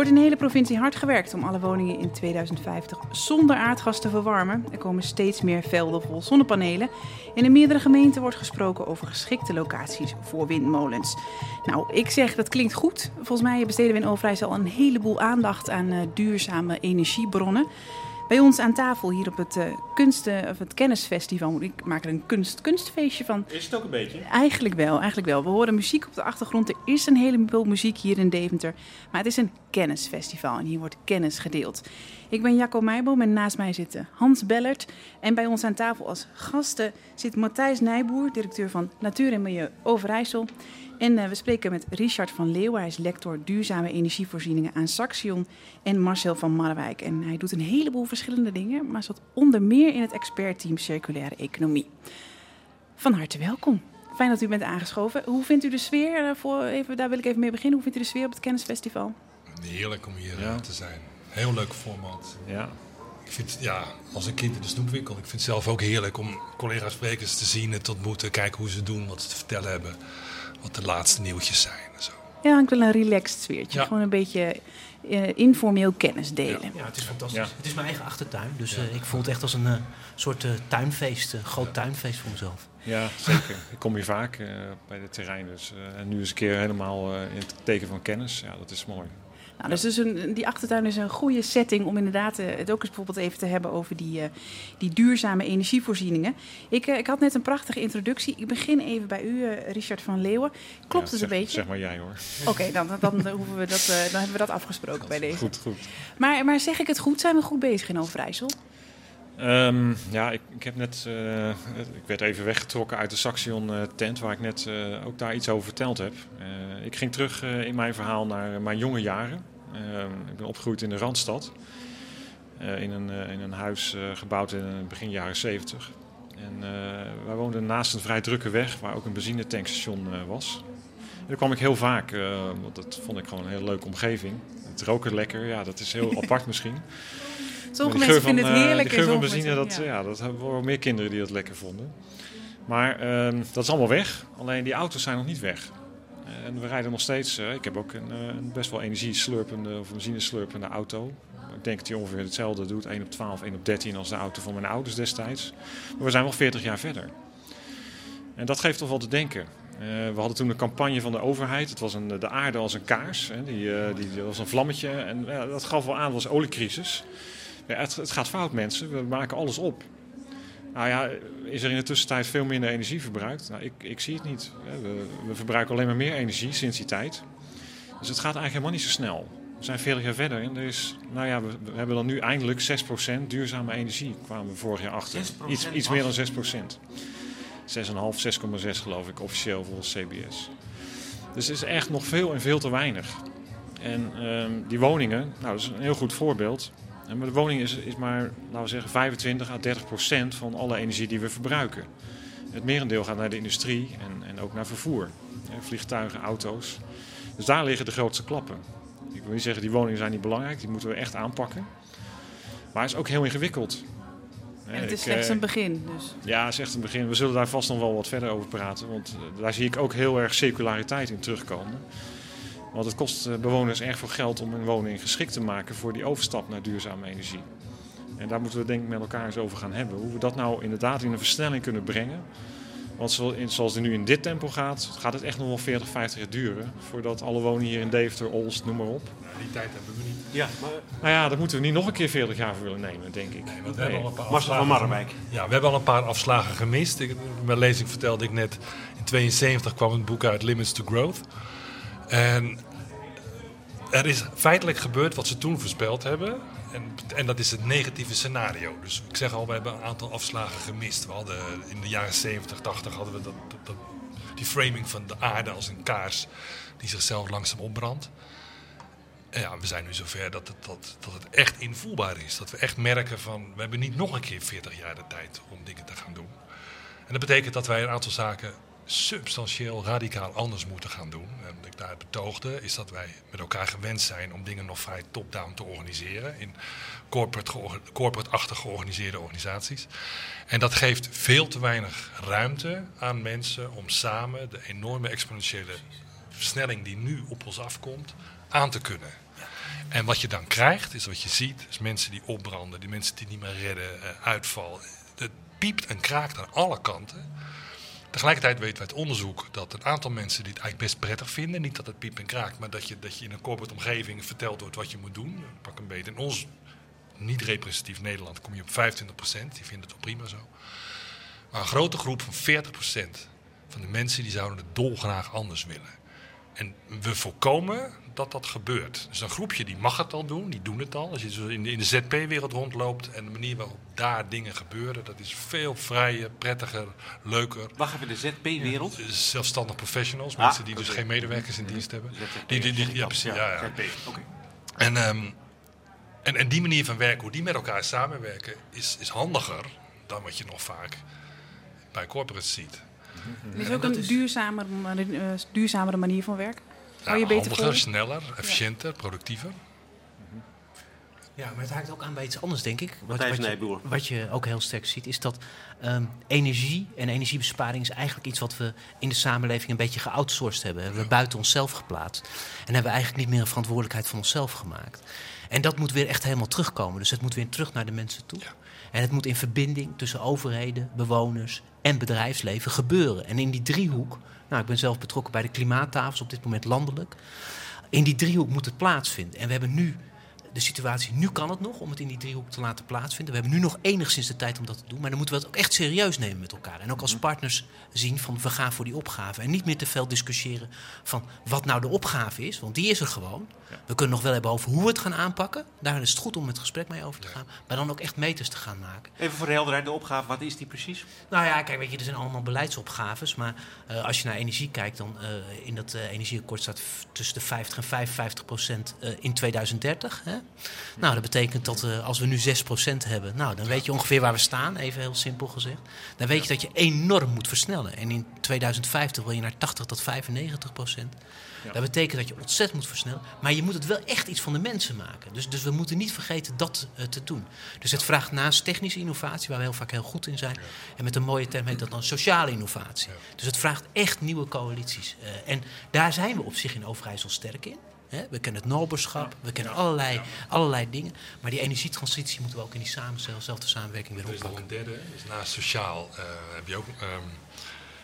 wordt in de hele provincie hard gewerkt om alle woningen in 2050 zonder aardgas te verwarmen. Er komen steeds meer velden vol zonnepanelen. En in meerdere gemeenten wordt gesproken over geschikte locaties voor windmolens. Nou, ik zeg dat klinkt goed. Volgens mij besteden we in Overijssel al een heleboel aandacht aan uh, duurzame energiebronnen. Bij ons aan tafel hier op het, uh, kunsten, of het kennisfestival. Ik maak er een kunst, kunstfeestje van. Is het ook een beetje? Eigenlijk wel, eigenlijk wel. We horen muziek op de achtergrond. Er is een heleboel muziek hier in Deventer. Maar het is een kennisfestival en hier wordt kennis gedeeld. Ik ben Jacco Meijboom en naast mij zit Hans Bellert. En bij ons aan tafel als gasten zit Matthijs Nijboer, directeur van Natuur en Milieu Overijssel. En uh, we spreken met Richard van Leeuwen. Hij is lector duurzame energievoorzieningen aan Saxion. En Marcel van Marwijk. En hij doet een heleboel verschillende dingen, maar zat onder meer in het expertteam circulaire economie. Van harte welkom. Fijn dat u bent aangeschoven. Hoe vindt u de sfeer? Uh, voor even, daar wil ik even mee beginnen. Hoe vindt u de sfeer op het kennisfestival? Heerlijk om hier ja. te zijn. Heel leuk format. Ja. Ik vind, ja, als een kind in de snoepwinkel. Ik vind het zelf ook heerlijk om collega-sprekers te zien en te ontmoeten. Kijken hoe ze doen, wat ze te vertellen hebben wat de laatste nieuwtjes zijn. En zo. Ja, ik wil een relaxed sfeertje. Gewoon een beetje uh, informeel kennis delen. Ja, het is fantastisch. Het is mijn eigen achtertuin, dus uh, ik voel het echt als een uh, soort tuinfeest, een groot tuinfeest voor mezelf. Ja, zeker. ik kom hier vaak bij het terrein, dus en nu eens een keer helemaal in het teken van kennis. Ja, dat is mooi. Nou, dus, dus een, die achtertuin is een goede setting om inderdaad uh, het ook eens bijvoorbeeld even te hebben over die, uh, die duurzame energievoorzieningen. Ik, uh, ik had net een prachtige introductie. Ik begin even bij u, Richard van Leeuwen. Klopt ja, het zeg, een beetje? Zeg maar jij hoor. Oké, dan, dan, dan, hoeven we dat, dan hebben we dat afgesproken bij deze. Goed, goed. Maar, maar zeg ik het goed? Zijn we goed bezig in Overijssel? Um, ja, ik, ik, heb net, uh, ik werd even weggetrokken uit de Saxion uh, tent, waar ik net uh, ook daar iets over verteld heb. ik ging terug in mijn verhaal naar mijn jonge jaren. ik ben opgegroeid in de Randstad, in, een, in een huis gebouwd in begin jaren 70. En wij woonden naast een vrij drukke weg, waar ook een benzinetankstation was. En daar kwam ik heel vaak, want dat vond ik gewoon een hele leuke omgeving. Het roken lekker, ja, dat is heel apart misschien. Sommige mensen vinden het heerlijk. De geur van benzine, dat, ja. ja. dat hebben wel meer kinderen die dat lekker vonden. Maar uh, dat is allemaal weg. Alleen die auto's zijn nog niet weg. Uh, en we rijden nog steeds. Uh, ik heb ook een, een best wel energieslurpende of benzineslurpende auto. Ik denk dat die ongeveer hetzelfde doet. 1 op 12, 1 op 13 als de auto van mijn ouders destijds. Maar we zijn wel 40 jaar verder. En dat geeft toch wel te denken. we hadden toen een campagne van de overheid. Het was een, de aarde als een kaars. Hè. Die, die, die was een vlammetje. En dat gaf wel aan, het was oliecrisis. Ja, het, het, gaat fout, mensen. We maken alles op. Nou ja, is er in de tussentijd veel minder energie verbruikt? Nou, ik, ik zie het niet. We, we, verbruiken alleen maar meer energie sinds die tijd. Dus het gaat eigenlijk helemaal niet zo snel. We zijn 40 jaar verder en er is, nou ja, we, we hebben dan nu eindelijk 6% duurzame energie. Kwamen we vorig jaar achter. Iets, iets meer dan 6%. 6,5, 6,6 geloof ik officieel volgens CBS. Dus het is echt nog veel en veel te weinig. En um, die woningen, nou dat is een heel goed voorbeeld. Maar de woning is, is maar, laten we zeggen, 25 à 30 procent van alle energie die we verbruiken. Het merendeel gaat naar de industrie en, en ook naar vervoer. Vliegtuigen, auto's. Dus daar liggen de grootste klappen. Ik wil niet zeggen, die woningen zijn niet belangrijk, die moeten we echt aanpakken. Maar het is ook heel ingewikkeld. En het is slechts een begin dus. Ja, het is echt een begin. We zullen daar vast nog wel wat verder over praten. Want daar zie ik ook heel erg circulariteit in terugkomen. Want het kost bewoners erg veel geld om een woning geschikt te maken voor die overstap naar duurzame energie. En daar moeten we denk ik met elkaar eens over gaan hebben. Hoe we dat nou inderdaad in een versnelling kunnen brengen. Want zoals het nu in dit tempo gaat, gaat het echt nog wel 40, 50 jaar duren. Voordat alle woningen hier in Deventer, Olst, noem maar op. Nou, die tijd hebben we niet. Ja, maar... Nou ja, daar moeten we niet nog een keer 40 jaar voor willen nemen, denk ik. Nee, want we nee. hebben al een paar Marcel van Marwijk. Ja, we hebben al een paar afslagen gemist. Ik, mijn lezing vertelde ik net, in 72 kwam een boek uit Limits to Growth. En er is feitelijk gebeurd wat ze toen voorspeld hebben. En, en, dat is het negatieve scenario. Dus ik zeg al, we hebben een aantal afslagen gemist. We hadden in de jaren 70, 80 hadden we dat, die framing van de aarde als een kaars die zichzelf langzaam opbrandt. En ja, we zijn nu zover dat het, dat, dat het echt invoelbaar is. Dat we echt merken van, we hebben niet nog een keer 40 jaar de tijd om dingen te gaan doen. En dat betekent dat wij een aantal zaken substantieel radicaal anders moeten gaan doen. En wat ik daar betoogde, is dat wij met elkaar gewend zijn om dingen nog vrij top-down te organiseren. In corporate-achtig corporate georganiseerde organisaties. En dat geeft veel te weinig ruimte aan mensen om samen de enorme exponentiële versnelling die nu op ons afkomt, aan te kunnen. En wat je dan krijgt, is wat je ziet, is mensen die opbranden, die mensen die niet meer redden, eh, uitval. Het piept en kraakt aan alle kanten. Tegelijkertijd weten we uit onderzoek dat een aantal mensen die het eigenlijk best prettig vinden, niet dat het piept en kraakt, maar dat je, dat je in een corporate omgeving verteld wordt wat je moet doen. Pak een beetje. In ons niet representatief Nederland kom je op 25%, die vinden het wel prima zo. Maar een grote groep van 40% van de mensen die zouden het dolgraag anders willen. En we voorkomen dat dat gebeurt. Dus een groepje die mag het al doen, die doen het al. Als je zo in de, ZP-wereld rondloopt en de manier waarop daar dingen gebeuren, dat is veel vrijer, prettiger, leuker. Wacht even, de ZP-wereld? Zelfstandig professionals, Ah, mensen die dus geen medewerkers in dienst hebben. Die, die, die, ja, precies. Ja, ja. ZP, oké. En, ehm, en, en die manier van werken, hoe die met elkaar samenwerken, is, is handiger dan wat je nog vaak bij corporates ziet. Het is ook een eh, duurzamere manier van werken. Hou je Ja, beter handiger, sneller, efficiënter, productiever. Ja, maar het haakt ook aan bij iets anders, denk ik. Wat, wat, je, wat je ook heel sterk ziet, is dat ehm, energie en energiebesparing is eigenlijk iets wat we in de samenleving een beetje geoutsourced hebben. Hebben we buiten onszelf geplaatst. En hebben we eigenlijk niet meer een verantwoordelijkheid van onszelf gemaakt. En dat moet weer echt helemaal terugkomen. Dus het moet weer terug naar de mensen toe. En het moet in verbinding tussen overheden, bewoners en bedrijfsleven gebeuren. En in die driehoek, nou, ik ben zelf betrokken bij de klimaattafels, op dit moment landelijk. In die driehoek moet het plaatsvinden. En we hebben nu de situatie, nu kan het nog om het in die driehoek te laten plaatsvinden. We hebben nu nog enigszins de tijd om dat te doen. Maar dan moeten we het ook echt serieus nemen met elkaar. En ook als partners zien van we gaan voor die opgave. En niet meer te veel discussiëren van wat nou de opgave is. Want die is er gewoon. We kunnen nog wel hebben over hoe we het gaan aanpakken. Daar is het goed om het gesprek mee over te gaan. Maar dan ook echt meters te gaan maken. Even voor de helderheid, de opgave, wat is die precies? Nou ja, kijk, weet je, er zijn allemaal beleidsopgaves. Maar eh, als je naar energie kijkt, dan eh, in dat eh, energieakkoord staat tussen de 50 en 55 procent in 2030. Hè? Nou, dat betekent dat eh, als we nu 6 procent hebben, nou, dan weet je ongeveer waar we staan, even heel simpel gezegd. Dan weet je dat je enorm moet versnellen. En in 2050 wil je naar 80 tot 95 procent. Dat betekent dat je ontzettend moet versnellen. Maar je moet het wel echt iets van de mensen maken. Dus, dus we moeten niet vergeten dat eh, te doen. Dus het vraagt naast technische innovatie, waar we heel vaak heel goed in zijn. En met een mooie term heet dat dan sociale innovatie. Dus het vraagt echt nieuwe coalities. Eh, en daar zijn we op zich in Overijssel sterk in. We kennen het Noberschap, we kennen allerlei, allerlei dingen. Maar die energietransitie moeten we ook in die samenwerking weer Er is nog oppakken. een derde, dus naast sociaal eh, heb, je ook, ehm,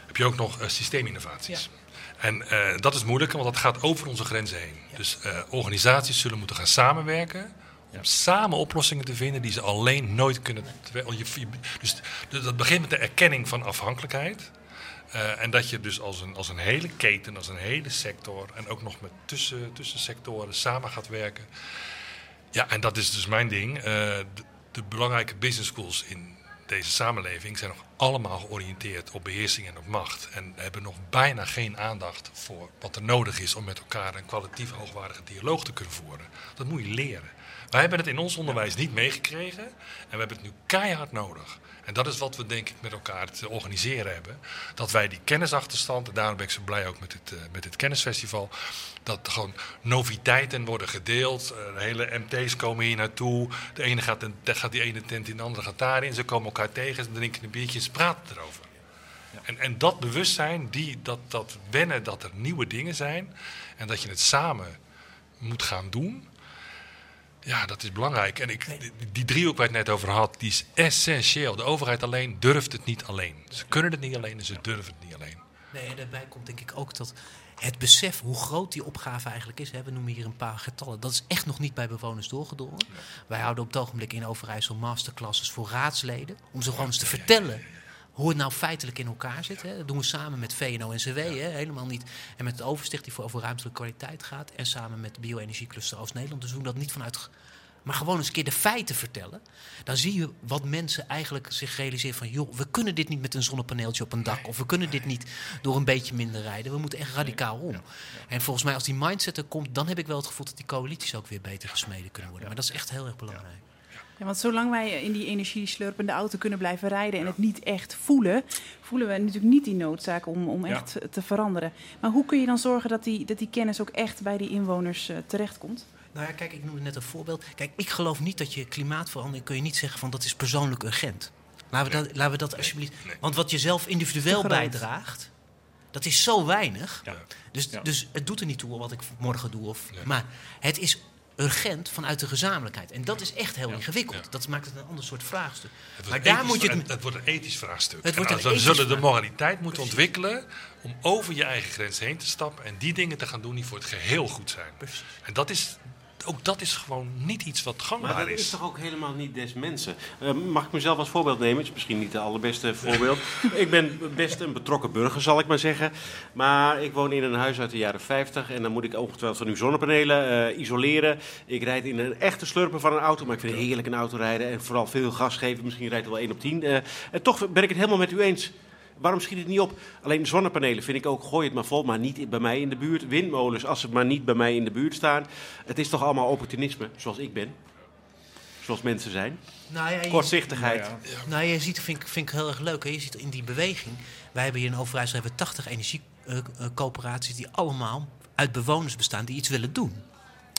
heb je ook nog eh, systeeminnovaties. En eh, dat is moeilijk, want dat gaat over onze grenzen heen. Dus organisaties zullen moeten gaan samenwerken om samen oplossingen te vinden die ze alleen nooit kunnen. Dus dus dat begint met de erkenning van afhankelijkheid. Eh, en dat je dus als een, als een hele keten, als een hele sector en ook nog met tussen, tussensectoren samen gaat werken. Ja, en dat is dus mijn ding. Eh, de, de belangrijke business schools in deze samenleving zijn nog allemaal georiënteerd op beheersing en op macht. En hebben nog bijna geen aandacht voor wat er nodig is om met elkaar een kwalitatief hoogwaardige dialoog te kunnen voeren. Dat moet je leren. Wij hebben het in ons onderwijs niet meegekregen en we hebben het nu keihard nodig. En dat is wat we denk ik met elkaar te organiseren hebben. Dat wij die kennisachterstand, en daarom ben ik zo blij ook met dit, eh, met dit kennisfestival, dat er gewoon noviteiten worden gedeeld. Eh, de hele MT's komen hier naartoe. De ene gaat, een- daar gaat die ene tent in, de andere gaat daarin. Ze komen elkaar tegen, ze drinken een biertje en ze praten erover. En, en dat bewustzijn, die, dat, dat wennen dat er nieuwe dingen zijn en dat je het samen moet gaan doen. Ja, dat is belangrijk. En ik, die, driehoek waar ik het net over had, die is essentieel. De overheid alleen durft het niet alleen. Ze kunnen het niet alleen en ze durven het niet alleen. Nee, en daarbij komt denk ik ook dat het besef hoe groot die opgave eigenlijk is. Hè, we noemen hier een paar getallen. Dat is echt nog niet bij bewoners doorgedrongen. Wij houden op het ogenblik in Overijssel masterclasses voor raadsleden. Om ze gewoon eens te vertellen hoe het nou feitelijk in elkaar zit. Hè. Dat doen we samen met VNO-NCW, hè, helemaal niet. En met het oversticht die voor over ruimtelijke kwaliteit gaat. En samen met de Bio-energiecluster Oost-Nederland. Dus we doen dat niet vanuit... Maar gewoon eens een keer de feiten vertellen. Dan zie je wat mensen eigenlijk zich realiseren van... joh, we kunnen dit niet met een zonnepaneeltje op een dak. Of we kunnen dit niet door een beetje minder rijden. We moeten echt radicaal om. En volgens mij als die mindset er komt... dan heb ik wel het gevoel dat die coalities ook weer beter gesmeden kunnen worden. Maar dat is echt heel erg belangrijk. Ja, want zolang wij in die energieslurpende auto kunnen blijven rijden en het niet echt voelen, voelen we natuurlijk niet die noodzaak om, om Ja. echt te veranderen. Maar hoe kun je dan zorgen dat die, dat die kennis ook echt bij die inwoners eh, terechtkomt? Nou ja, kijk, ik noemde net een voorbeeld. Kijk, ik geloof niet dat je klimaatverandering... kun je niet zeggen van dat is persoonlijk urgent. Laten we dat, laten we dat alsjeblieft... Want wat je zelf individueel bijdraagt... dat is zo weinig. Ja. Dus, Ja. dus het doet er niet toe wat ik morgen doe. Of, Nee. Maar het is urgent vanuit de gezamenlijkheid. En dat is echt heel ingewikkeld. Ja. Dat maakt het een ander soort vraagstuk. Het wordt Maar een daar ethisch- moet je het... het, wordt een ethisch vraagstuk. Het wordt en een dan ethisch zullen de moraliteit moeten ontwikkelen om over je eigen grens heen te stappen en die dingen te gaan doen die voor het geheel goed zijn. Precies. En dat is, ook dat is gewoon niet iets wat Maar gangbaar dat is is. toch ook helemaal niet des mensen. Eh, mag ik mezelf als voorbeeld nemen? Het is misschien niet het allerbeste voorbeeld. ik ben best een betrokken burger, zal ik maar zeggen. Maar ik woon in een huis uit de jaren 50 en dan moet ik ongetwijfeld van uw zonnepanelen eh, isoleren. Ik rijd in een echte slurper van een auto, maar ik vind het heerlijk een auto rijden en vooral veel gas geven. Misschien rijdt het wel 1 op 10. Eh, en toch ben ik het helemaal met u eens. Waarom schiet het niet op? Alleen zonnepanelen vind ik ook, gooi het maar vol, maar niet bij mij in de buurt. Windmolens, als ze maar niet bij mij in de buurt staan. Het is toch allemaal opportunisme, zoals ik ben. Zoals mensen zijn. Nou ja, je- Kortzichtigheid. Ja, ja. Nou, je ziet, vind, ik- vind ik heel erg leuk. Hè? Je ziet in die beweging. Wij hebben hier in Overijssel hebben we 80 energiecoöperaties die allemaal uit bewoners bestaan die iets willen doen.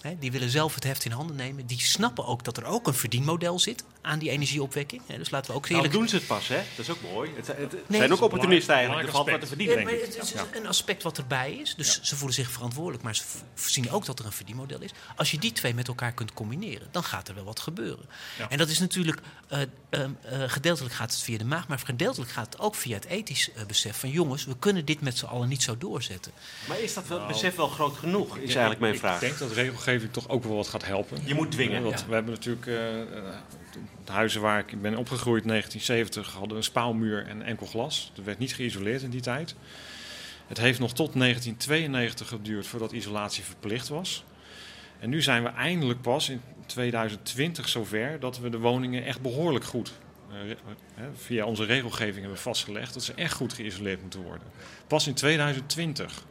Hè, die willen zelf het heft in handen nemen. Die snappen ook dat er ook een verdienmodel zit aan die energieopwekking. Hè, dus laten we ook Nou, eerlijk doen ze het pas, hè? Dat is ook mooi. Het, het- het Nee, zijn ook opportunisten eigenlijk. Er valt wat te verdienen. Ja, denk maar ik. het is een aspect wat erbij is. Dus ze voelen zich verantwoordelijk, maar ze zien ook dat er een verdienmodel is. Als je die twee met elkaar kunt combineren, dan gaat er wel wat gebeuren. Ja. En dat is natuurlijk, eh, ehm, eh, gedeeltelijk gaat het via de maag, maar gedeeltelijk gaat het ook via het ethisch eh, besef van jongens, we kunnen dit met z'n allen niet zo doorzetten. Maar is dat wel, Nou, besef wel groot genoeg, is eigenlijk mijn ik vraag. denk dat regelgeving toch ook wel wat gaat helpen. Je moet dwingen. Want Ja. we hebben natuurlijk de huizen waar ik ben opgegroeid in 1970 hadden een spouwmuur en enkel glas. Er werd niet geïsoleerd in die tijd. Het heeft nog tot 1992 geduurd voordat isolatie verplicht was. En nu zijn we eindelijk pas in 2020 zover dat we de woningen echt behoorlijk goed eh, re- eh, via onze regelgeving hebben vastgelegd dat ze echt goed geïsoleerd moeten worden. Pas in 2020.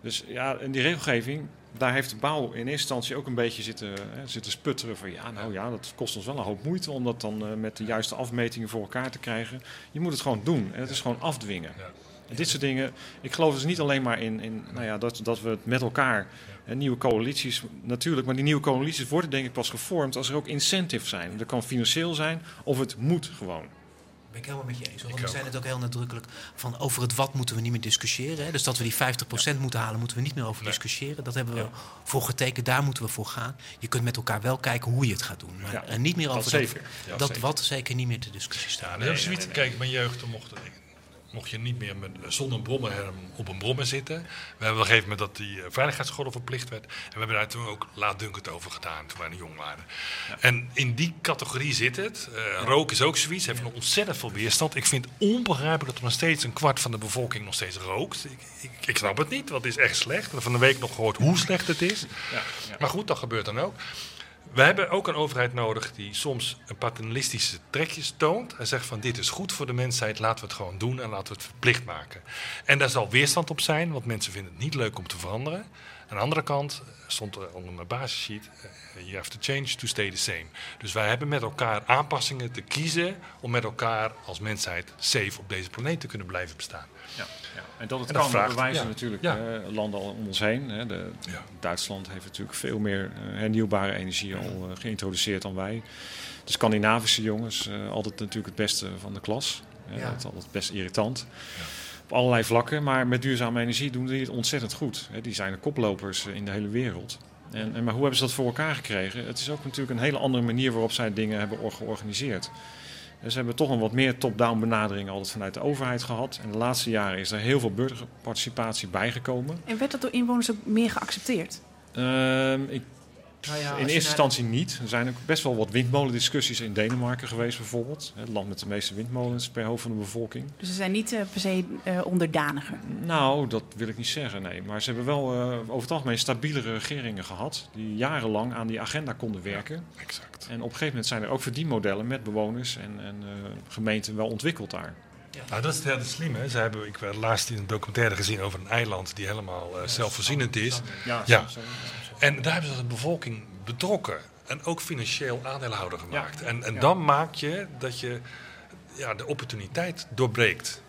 Dus ja, en die regelgeving, daar heeft de bouw in eerste instantie ook een beetje zitten, hè, zitten sputteren van ja, nou ja, dat kost ons wel een hoop moeite om dat dan eh, met de juiste afmetingen voor elkaar te krijgen. Je moet het gewoon doen en het is gewoon afdwingen. Ja. En dit soort dingen, ik geloof dus niet alleen maar in, in nou ja, dat, dat we het met elkaar, hè, nieuwe coalities natuurlijk, maar die nieuwe coalities worden denk ik pas gevormd als er ook incentives zijn. Dat kan financieel zijn of het moet gewoon. Ben ik helemaal met je eens. hoor. Ik Want we ook. zijn het ook heel nadrukkelijk van over het wat moeten we niet meer discussiëren. Hè. Dus dat we die 50% moeten halen, moeten we niet meer over Nee. discussiëren. Dat hebben we voor getekend, daar moeten we voor gaan. Je kunt met elkaar wel kijken hoe je het gaat doen. Maar Ja, niet meer dat over zeker. dat, Ja, dat zeker. wat zeker niet meer te discussie Ja, staat. is zoiets. Kijk, mijn jeugd mocht, mocht je niet meer met, zonder een brommerhelm op een brommer zitten. We hebben op een gegeven moment dat die eh, veiligheidsgordel verplicht werd. En we hebben daar toen ook laatdunkend over gedaan toen wij jong waren. En in die categorie zit het. Eh, Rook is ook zoiets. Heeft nog ontzettend veel weerstand. Ik vind onbegrijpelijk dat er nog steeds een kwart van de bevolking nog steeds rookt. Ik, ik, ik snap het niet, want het is echt slecht. We hebben van de week nog gehoord hoe slecht het is. Ja, ja. Maar goed, dat gebeurt dan ook. We hebben ook een overheid nodig die soms een paternalistische trekjes toont. En zegt van dit is goed voor de mensheid, laten we het gewoon doen en laten we het verplicht maken. En daar zal weerstand op zijn, want mensen vinden het niet leuk om te veranderen. Aan de andere kant stond er onder mijn basissheet, eh, you have to change to stay the same. Dus wij hebben met elkaar aanpassingen te kiezen om met elkaar als mensheid safe op deze planeet te kunnen blijven bestaan. Ja, ja. En dat het En dat kan, vraagt- bewijzen ja. natuurlijk Ja. eh, landen al om ons heen. Hè. De, Ja. Duitsland heeft natuurlijk veel meer eh, hernieuwbare energie al eh, geïntroduceerd dan wij. De Scandinavische jongens, eh, altijd natuurlijk het beste van de klas. Eh. Het is altijd best irritant. Op allerlei vlakken, maar met duurzame energie doen die het ontzettend goed. Hè. Die zijn de koplopers in de hele wereld. En, en, maar hoe hebben ze dat voor elkaar gekregen? Het is ook natuurlijk een hele andere manier waarop zij dingen hebben or- georganiseerd. Dus ze hebben toch een wat meer top-down benadering altijd vanuit de overheid gehad. En de laatste jaren is er heel veel burgerparticipatie bijgekomen. En werd dat door inwoners ook meer geaccepteerd? Ehm, ik, Nou ja, in eerste naar- instantie niet. Er zijn ook best wel wat windmolendiscussies in Denemarken geweest bijvoorbeeld. Het land met de meeste windmolens per hoofd van de bevolking. Dus ze zijn niet eh, per se eh, onderdaniger. Nou, dat wil ik niet zeggen, nee. Maar ze hebben wel eh, over het algemeen stabielere regeringen gehad... die jarenlang aan die agenda konden werken. Exact. En op een gegeven moment zijn er ook verdienmodellen met bewoners en, en eh, gemeenten wel ontwikkeld daar. Nou, dat is het hele slim. Hè. Ze hebben, ik heb laatst in een documentaire gezien over een eiland die helemaal zelfvoorzienend is. Ja, Ja. En daar hebben ze de bevolking betrokken. En ook financieel aandeelhouder gemaakt. En, en dan maak je dat je ja, de opportuniteit doorbreekt.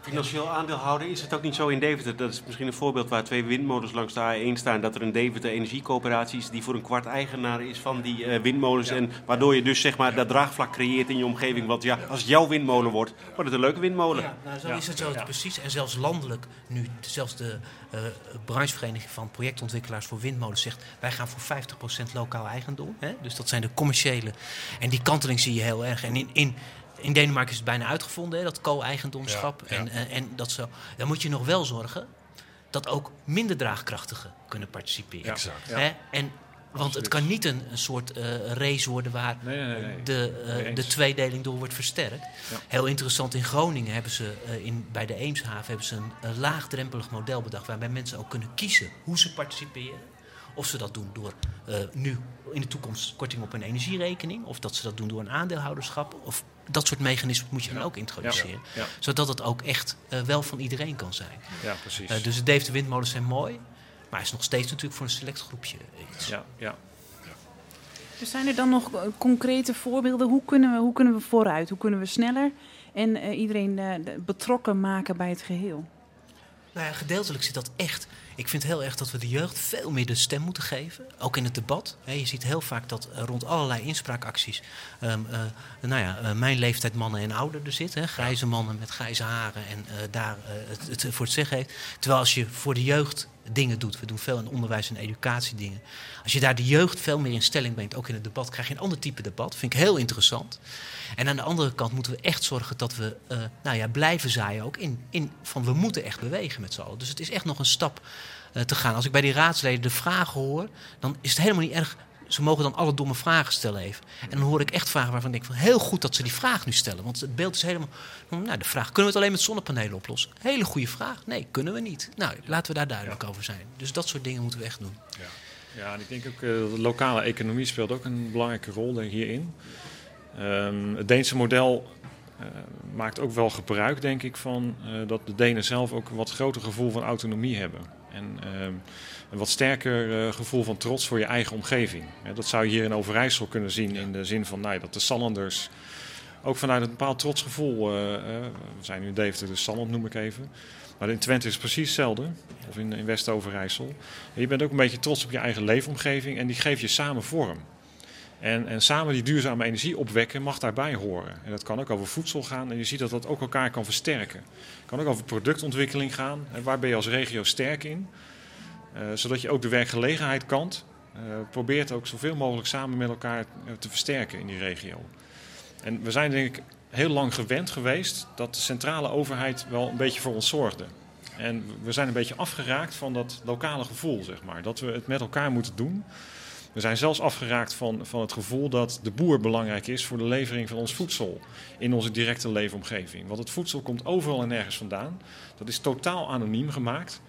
Financieel aandeelhouder, is het ook niet zo in Deventer? Dat is misschien een voorbeeld waar twee windmolens langs de A1 staan. Dat er een Deventer energiecoöperatie is die voor een kwart eigenaar is van die eh, windmolens. En waardoor je dus zeg maar dat draagvlak creëert in je omgeving. Want ja, als het jouw windmolen wordt, wordt het een leuke windmolen. Ja, nou, zo Ja. is het zo precies. En zelfs landelijk, nu zelfs de eh branchevereniging van projectontwikkelaars voor windmolens zegt... wij gaan voor 50% lokaal eigendom. Hè? Dus dat zijn de commerciële. En die kanteling zie je heel erg. En in, in, in Denemarken is het bijna uitgevonden, hè, dat co-eigendomschap. Ja, ja. En, en, en dat zo. Dan moet je nog wel zorgen dat ook minder draagkrachtigen kunnen participeren. Ja. Exact. Ja. Hè? En, want het kan niet een, een soort eh, race worden waar Nee, nee, nee. nee. de, eh, de tweedeling door wordt versterkt. Ja. Heel interessant, in Groningen hebben ze eh, in, bij de Eemshaven hebben ze een, een laagdrempelig model bedacht waarbij mensen ook kunnen kiezen hoe ze participeren. Of ze dat doen door eh, nu in de toekomst korting op hun energierekening, of dat ze dat doen door een aandeelhouderschap. Of dat soort mechanismen moet je dan ook introduceren. Ja, Zodat het ook echt eh, wel van iedereen kan zijn. ja, precies. Eh, dus de Deventer windmolens zijn mooi, maar het is nog steeds natuurlijk voor een select groepje iets. ja, ja. Dus zijn er dan nog eh, concrete voorbeelden? Hoe kunnen we, hoe kunnen we vooruit? Hoe kunnen we sneller en eh, iedereen eh, de- betrokken maken bij het geheel? Nou ja, gedeeltelijk zit dat echt. Ik vind heel erg dat we de jeugd veel meer de stem moeten geven. Ook in het debat. Je ziet heel vaak dat eh, rond allerlei inspraakacties. ehm, eh, nou ja, eh, mijn leeftijd mannen en ouder zitten. Hè, grijze mannen met grijze haren en daar het, het voor het zeggen heeft. Terwijl als je voor de jeugd dingen doet. We doen veel in onderwijs en educatie dingen. Als je daar de jeugd veel meer in stelling brengt, ook in het debat, krijg je een ander type debat. Vind ik heel interessant. En aan de andere kant moeten we echt zorgen dat we eh, nou ja, blijven zaaien ook in, in van we moeten echt bewegen met z'n allen. Dus het is echt nog een stap eh, te gaan. Als ik bij die raadsleden de vragen hoor, dan is het helemaal niet erg. Ze mogen dan alle domme vragen stellen even. En dan hoor ik echt vragen waarvan ik denk van heel goed dat ze die vraag nu stellen. Want het beeld is helemaal. Nou, de vraag: kunnen we het alleen met zonnepanelen oplossen? Hele goede vraag. Nee, kunnen we niet. Nou, laten we daar duidelijk over zijn. Dus dat soort dingen moeten we echt doen. Ja, en ik denk ook eh, de lokale economie speelt ook een belangrijke rol hierin. Ehm, het Deense model eh, maakt ook wel gebruik, denk ik, van eh, dat de Denen zelf ook een wat groter gevoel van autonomie hebben. En ehm, een wat sterker eh, gevoel van trots voor je eigen omgeving. Dat zou je hier in Overijssel kunnen zien in de zin van nou, dat de Sallanders ook vanuit een bepaald trots gevoel, eh, eh, we zijn nu in Deventer, dus Salland noem ik even. Maar in Twente is het precies hetzelfde, of in, in West-Overijssel. Je bent ook een beetje trots op je eigen leefomgeving en die geef je samen vorm. En, en samen die duurzame energie opwekken mag daarbij horen. En dat kan ook over voedsel gaan en je ziet dat dat ook elkaar kan versterken. Het kan ook over productontwikkeling gaan. En waar ben je als regio sterk in? Eh, zodat je ook de werkgelegenheidkant eh probeert ook zoveel mogelijk samen met elkaar eh, te versterken in die regio. En we zijn denk ik heel lang gewend geweest dat de centrale overheid wel een beetje voor ons zorgde. En we zijn een beetje afgeraakt van dat lokale gevoel, zeg maar. Dat we het met elkaar moeten doen. We zijn zelfs afgeraakt van, van het gevoel dat de boer belangrijk is voor de levering van ons voedsel in onze directe leefomgeving. Want het voedsel komt overal en nergens vandaan. Dat is totaal anoniem gemaakt.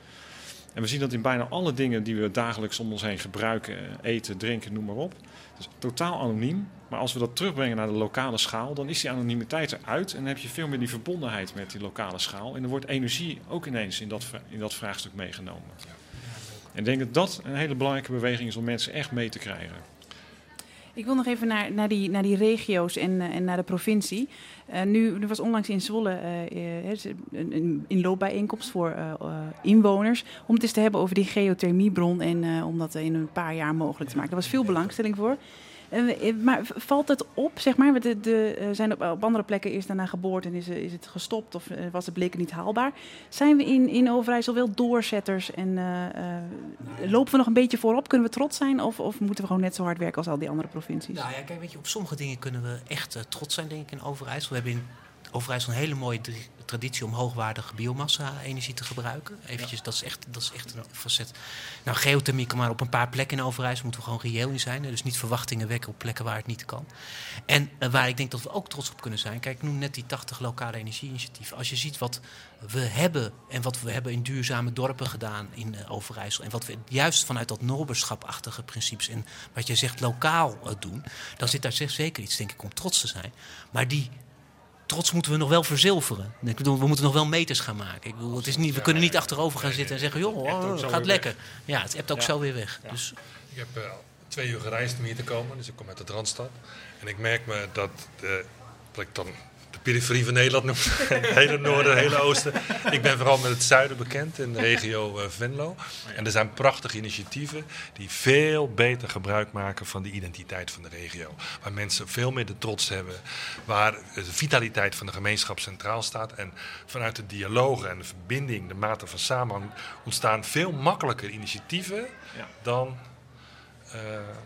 En we zien dat in bijna alle dingen die we dagelijks om ons heen gebruiken, eten, drinken, noem maar op. Dus totaal anoniem. Maar als we dat terugbrengen naar de lokale schaal, dan is die anonimiteit eruit. En dan heb je veel meer die verbondenheid met die lokale schaal. En dan wordt energie ook ineens in dat, in dat vraagstuk meegenomen. En ik denk dat dat een hele belangrijke beweging is om mensen echt mee te krijgen. Ik wil nog even naar, naar, die, naar die regio's en, eh, en naar de provincie. Eh, nu, er was onlangs in Zwolle eh, een, een inloopbijeenkomst voor inwoners. Om het eens te hebben over die geothermiebron en om dat in een paar jaar mogelijk te maken. Daar was veel belangstelling voor. Eh, maar valt het op, zeg maar? De, de, eh, zijn op, andere plekken eerst daarna geboord en is, eh, is het gestopt of was het bleken niet haalbaar? Zijn we in, in Overijssel wel doorzetters en lopen we nog een beetje voorop? Kunnen we trots zijn of, of moeten we gewoon net zo hard werken als al die andere provincies? Nou ja, kijk, weet je, op sommige dingen kunnen we echt trots zijn, denk ik, in Overijssel. We hebben in Overijssel een hele mooie traditie om hoogwaardige biomassa-energie te gebruiken. Eventjes, dat is echt, dat is echt een facet. Nou, geothermie kan maar op een paar plekken in Overijssel, moeten we gewoon reëel in zijn. hè. Dus niet verwachtingen wekken op plekken waar het niet kan. En eh, waar ik denk dat we ook trots op kunnen zijn. Kijk, ik noem net die 80 lokale energieinitiatieven. Als je ziet wat we hebben en wat we hebben in duurzame dorpen gedaan in eh, Overijssel. En wat we juist vanuit dat noberschapachtige principes en wat je zegt lokaal eh, doen. Dan zit daar zeker iets, denk ik, om trots te zijn. Maar die trots moeten we nog wel verzilveren. Ik bedoel, we moeten nog wel meters gaan maken. Ik bedoel, het is niet, we kunnen niet achterover gaan zitten en zeggen, joh, oh, het gaat lekker. Ja, het hebt ook Ja. zo weer weg. Dus Ik heb eh, twee uur gereisd om hier te komen, dus ik kom uit de Randstad. En ik merk me dat, eh, dat ik dan de periferie van Nederland noemt. het hele noorden, het hele oosten. Ik ben vooral met het zuiden bekend, in de regio eh, Venlo. En er zijn prachtige initiatieven die veel beter gebruik maken van de identiteit van de regio. Waar mensen veel meer de trots hebben. Waar de vitaliteit van de gemeenschap centraal staat. En vanuit de dialogen en de verbinding, de mate van samenhang, ontstaan veel makkelijker initiatieven Ja. dan eh,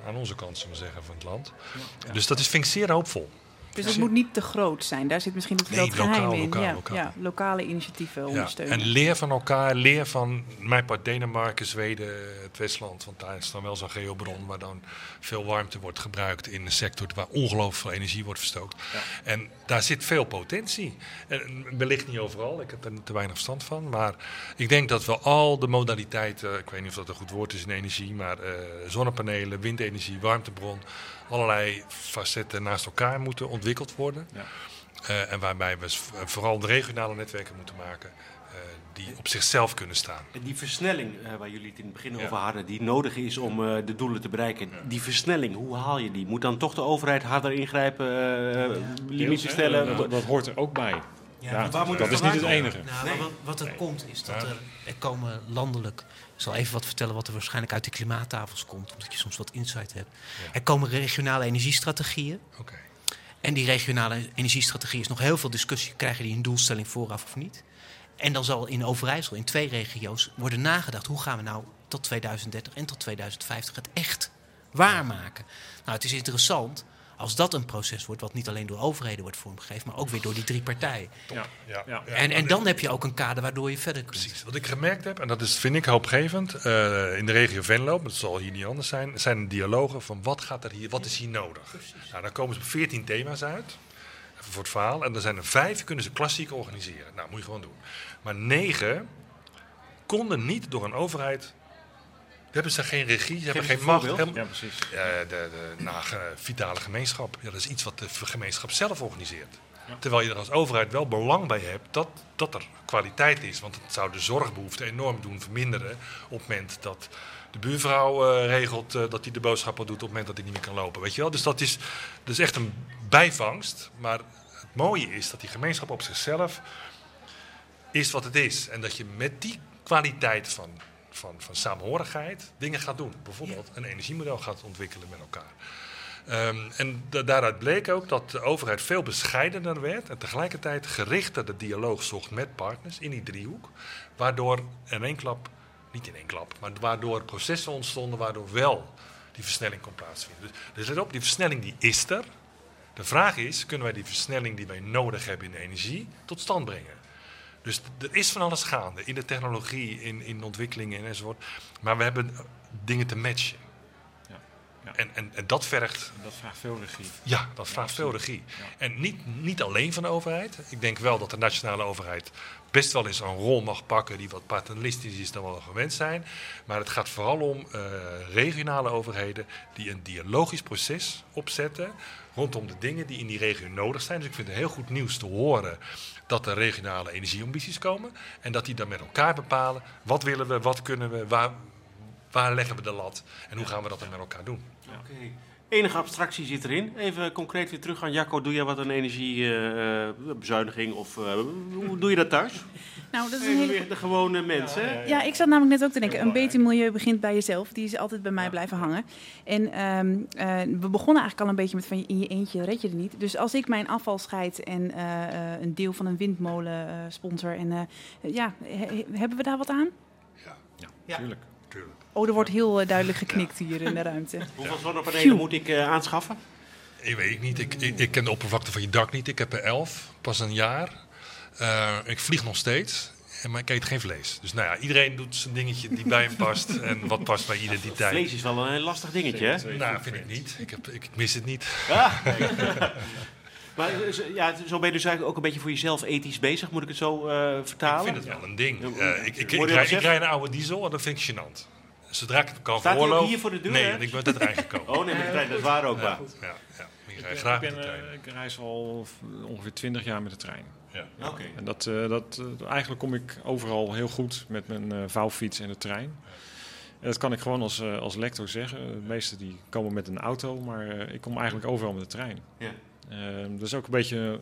aan onze kant, zullen we zeggen, van het land. Dus dat is, vind ik zeer hoopvol. Dus het moet niet te groot zijn. Daar zit misschien het Nee, groot geheim lokaal, in. lokaal, ja, lokaal. ja, lokale initiatieven Ja, ondersteunen. en leer van elkaar, leer van mijn part Denemarken, Zweden, het Westland. Want daar is dan wel zo'n geobron waar dan veel warmte wordt gebruikt in een sector waar ongelooflijk veel energie wordt verstookt. Ja. En daar zit veel potentie. En wellicht niet overal, ik heb er te weinig verstand van. Maar ik denk dat we al de modaliteiten, ik weet niet of dat een goed woord is in energie, maar eh, zonnepanelen, windenergie, warmtebron, allerlei facetten naast elkaar moeten ontwikkeld worden. Ja. Eh, en waarbij we s- vooral de regionale netwerken moeten maken eh, die op zichzelf kunnen staan. En Die versnelling eh, waar jullie het in het begin Ja. over hadden, die nodig is om eh, de doelen te bereiken. Die versnelling, hoe haal je die? Moet dan toch de overheid harder ingrijpen, eh limieten stellen? Dat, dat hoort er ook bij. Ja, Ja, waar moet dat is niet het enige. Nou, maar wat, wat er komt is dat er, er komen landelijk. Ik zal even wat vertellen wat er waarschijnlijk uit de klimaattafels komt, omdat je soms wat insight hebt. Er komen regionale energiestrategieën. Oké. En die regionale energiestrategie is nog heel veel discussie. Krijgen die een doelstelling vooraf of niet? En dan zal in Overijssel, in twee regio's, worden nagedacht. Hoe gaan we nou tot 2030 en tot 2050 het echt waarmaken? Nou, het is interessant als dat een proces wordt... wat niet alleen door overheden wordt vormgegeven... maar ook weer door die drie partijen. Ja. Ja. Ja. En, en dan heb je ook een kader waardoor je verder kunt. Precies. Wat ik gemerkt heb, en dat is, vind ik hoopgevend, eh, in de regio Venlo, maar dat zal hier niet anders zijn, zijn dialogen van wat, gaat er hier, wat is hier nodig. Nou, dan komen ze op 14 thema's uit, even voor het verhaal, en er zijn er vijf, kunnen ze klassiek organiseren. Nou, moet je gewoon doen. Maar negen konden niet door een overheid, hebben ze geen regie, ze hebben geen een macht. helemaal- Ja, precies. de, de ge- vitale gemeenschap. Ja, dat is iets wat de gemeenschap zelf organiseert. Terwijl je er als overheid wel belang bij hebt dat, dat er kwaliteit is. Want het zou de zorgbehoefte enorm doen verminderen. op het moment dat de buurvrouw eh, regelt eh, dat hij de boodschappen doet. op het moment dat hij niet meer kan lopen. Weet je wel? Dus dat is, dat is echt een bijvangst. Maar het mooie is dat die gemeenschap op zichzelf is wat het is. En dat je met die kwaliteit van, van, van saamhorigheid dingen gaat doen. Bijvoorbeeld een energiemodel gaat ontwikkelen met elkaar. Ehm, en da- daaruit bleek ook dat de overheid veel bescheidener werd en tegelijkertijd gerichter de dialoog zocht met partners in die driehoek. Waardoor in één klap, niet in één klap, maar waardoor processen ontstonden waardoor wel die versnelling kon plaatsvinden. Dus, dus let op, die versnelling die is er. De vraag is, kunnen wij die versnelling die wij nodig hebben in de energie tot stand brengen? Dus er is van alles gaande in de technologie, in, in ontwikkelingen enzovoort. Maar we hebben eh, dingen te matchen. Ja. Ja. En, en, en dat vergt Dat vraagt veel regie. ja, dat vraagt veel regie. En niet, niet alleen van de overheid. Ik denk wel dat de nationale overheid best wel eens een rol mag pakken die wat paternalistisch is dan we gewend zijn. Maar het gaat vooral om eh, regionale overheden die een dialogisch proces opzetten rondom de dingen die in die regio nodig zijn. Dus ik vind het heel goed nieuws te horen dat er regionale energieambities komen. En dat die dan met elkaar bepalen wat willen we, wat kunnen we, waar, waar leggen we de lat en hoe gaan we dat dan met elkaar doen. Oké. Enige abstractie zit erin. Even concreet weer terug aan Jacco. Doe jij wat aan energiebezuiniging of eh, hoe doe je dat thuis? Nou, dat is een hele... de gewone mensen. hè? Ja, ik zat namelijk net ook te denken, een beter milieu begint bij jezelf. Die is altijd bij mij blijven hangen. En ehm, eh, we begonnen eigenlijk al een beetje met van je- in je eentje red je het niet. Dus als ik mijn afval scheid en eh, eh, een deel van een windmolen eh, sponsor, en eh, ja, he- he- hebben we daar wat aan? Ja. Tuurlijk. Tuurlijk. Oh, er wordt heel eh, duidelijk geknikt hier in de ruimte. Hoeveel zonnepanelen Phew. moet ik eh, aanschaffen? Ik weet ik niet. Ik, ik, ik ken de oppervlakte van je dak niet. Ik heb er elf, pas een jaar. Eh, ik vlieg nog steeds. En maar ik eet geen vlees. Dus nou ja, iedereen doet zijn dingetje die bij hem past. En wat past bij identiteit. Vlees is wel een lastig dingetje, hè? Nou, vind ik niet. Ik, heb, ik mis het niet. Maar eh, zo- ja, zo ben je dus eigenlijk ook een beetje voor jezelf ethisch bezig, moet ik het zo eh, Ik vertalen? vind het wel een ding. Ik, ik, ik, rij, ik rij een oude diesel en dat vind ik gênant. Zodra ik het kan Staat hier voor de deur, Nee, ik ben de trein gekomen. Oh nee, met de trein, dat is waar ook waar. Ja, ja. Ik rij ben- graag ik, met ben, de trein. eh, ik reis al ongeveer 20 jaar met de trein. Ja. Oké. En dat, eh, dat, eh, eigenlijk kom ik overal heel goed met mijn eh, vouwfiets en de trein. En dat kan ik gewoon als, eh, als lector zeggen. De meesten die komen met een auto, maar eh, ik kom eigenlijk overal met de trein. Ja. Ehm, dat is ook een beetje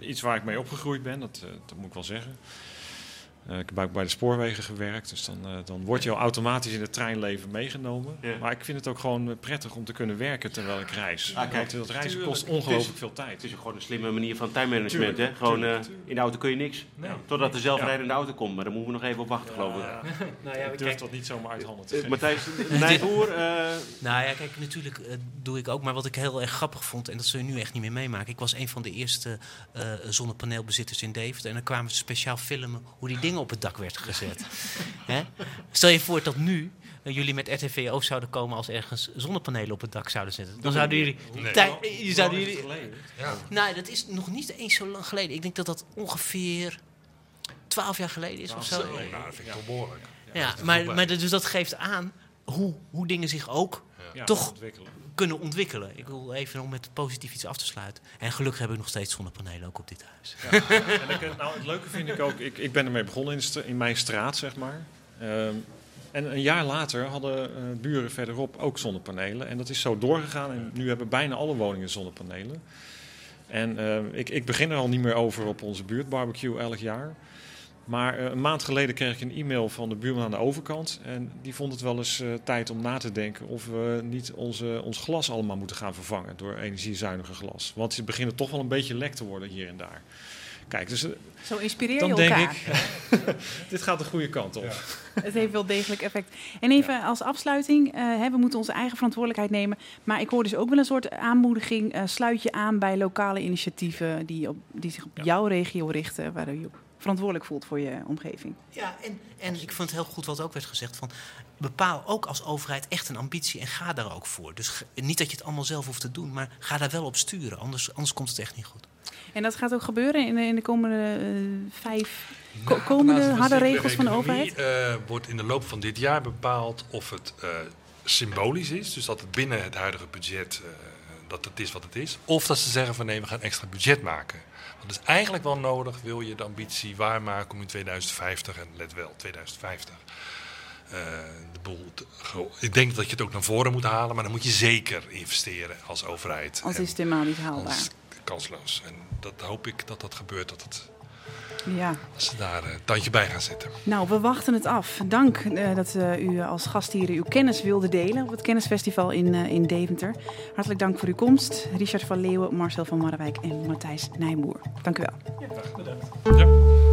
iets waar ik mee opgegroeid ben, dat, eh, dat moet ik wel zeggen. Eh, ik heb ook bij de spoorwegen gewerkt, dus dan, eh, dan word je al automatisch in het treinleven meegenomen. Ja. Maar ik vind het ook gewoon eh, prettig om te kunnen werken terwijl ik reis. Ah, kijk, Want dat reizen tuurlijk. kost ongelooflijk veel tijd. Het is ook gewoon een slimme manier van timemanagement. Tuurlijk, hè? Gewoon, tuurlijk, eh, tuurlijk. in de auto kun je niks. Nee. Totdat de zelfrijdende auto komt. Maar daar moeten we nog even op wachten, geloof ik. Nou ja, ik durf dat niet zomaar uit handen te geven. Matthijs Nijboer, eh Nou ja, kijk, natuurlijk eh, doe ik ook. Maar wat ik heel erg grappig vond, en dat zul je nu echt niet meer meemaken. Ik was een van de eerste eh, zonnepaneelbezitters in Deventer. En dan kwamen ze speciaal filmen hoe die dingen op het dak werd gezet. Hè? Stel je voor dat nu eh, jullie met RTVO zouden komen als ergens zonnepanelen op het dak zouden zetten. Dan zouden jullie... Nee. je zouden jullie? Ja. nou, dat is nog niet eens zo lang geleden. Ik denk dat dat ongeveer 12 jaar geleden is of zo. Nee, nou, dat vind ik toch behoorlijk. Ja, maar, maar dat- dus dat geeft aan hoe, hoe dingen zich ook Ja, Toch- ontwikkelen. Kunnen ontwikkelen. Ik wil even om met positief iets af te sluiten. En gelukkig heb ik nog steeds zonnepanelen ook op dit huis. En ik, nou, het leuke vind ik ook, ik, ik ben ermee begonnen in, in mijn straat, zeg maar. Ehm, en een jaar later hadden eh, buren verderop ook zonnepanelen. En dat is zo doorgegaan. En nu hebben bijna alle woningen zonnepanelen. En ehm, ik, ik begin er al niet meer over op onze buurtbarbecue elk jaar. Maar eh, een maand geleden kreeg ik een e-mail van de buurman aan de overkant. En die vond het wel eens eh, tijd om na te denken of we niet onze, ons glas allemaal moeten gaan vervangen door energiezuiniger glas. Want ze beginnen toch wel een beetje lek te worden hier en daar. Kijk, dus eh, Zo inspireer dan je denk elkaar. ik, dit gaat de goede kant op. Het heeft wel degelijk effect. En even als afsluiting, eh, hè, we moeten onze eigen verantwoordelijkheid nemen. Maar ik hoor dus ook wel een soort aanmoediging. eh, sluit je aan bij lokale initiatieven die, op, die zich op Ja. jouw regio richten. Waar je je verantwoordelijk voelt voor je omgeving. Ja, en, en ik vond het heel goed wat ook werd gezegd. Van, bepaal ook als overheid echt een ambitie en ga daar ook voor. Dus niet dat je het allemaal zelf hoeft te doen, maar ga daar wel op sturen. Anders, anders komt het echt niet goed. En dat gaat ook gebeuren in de, in de komende eh, vijf Nou, komende harde regels van de overheid. eh, wordt in de loop van dit jaar bepaald of het eh, symbolisch is. Dus dat het binnen het huidige budget eh, dat het is wat het is. Of dat ze zeggen van nee, we gaan extra budget maken. Want dat is eigenlijk wel nodig, wil je de ambitie waarmaken om in 2050, en let wel, 2050. eh, de boel te- ik denk dat je het ook naar voren moet halen, maar dan moet je zeker investeren als overheid. Als is het helemaal niet haalbaar. kansloos. En dat hoop ik dat dat gebeurt, dat het, Ja. als ze daar eh, een tandje bij gaan zetten. Nou, we wachten het af. Dank eh, dat eh, u als gast hier uw kennis wilde delen op het Kennisfestival in, eh, in Deventer. Hartelijk dank voor uw komst. Richard van Leeuwen, Marcel van Marwijk en Matthijs Nijboer. Dank u wel. Ja.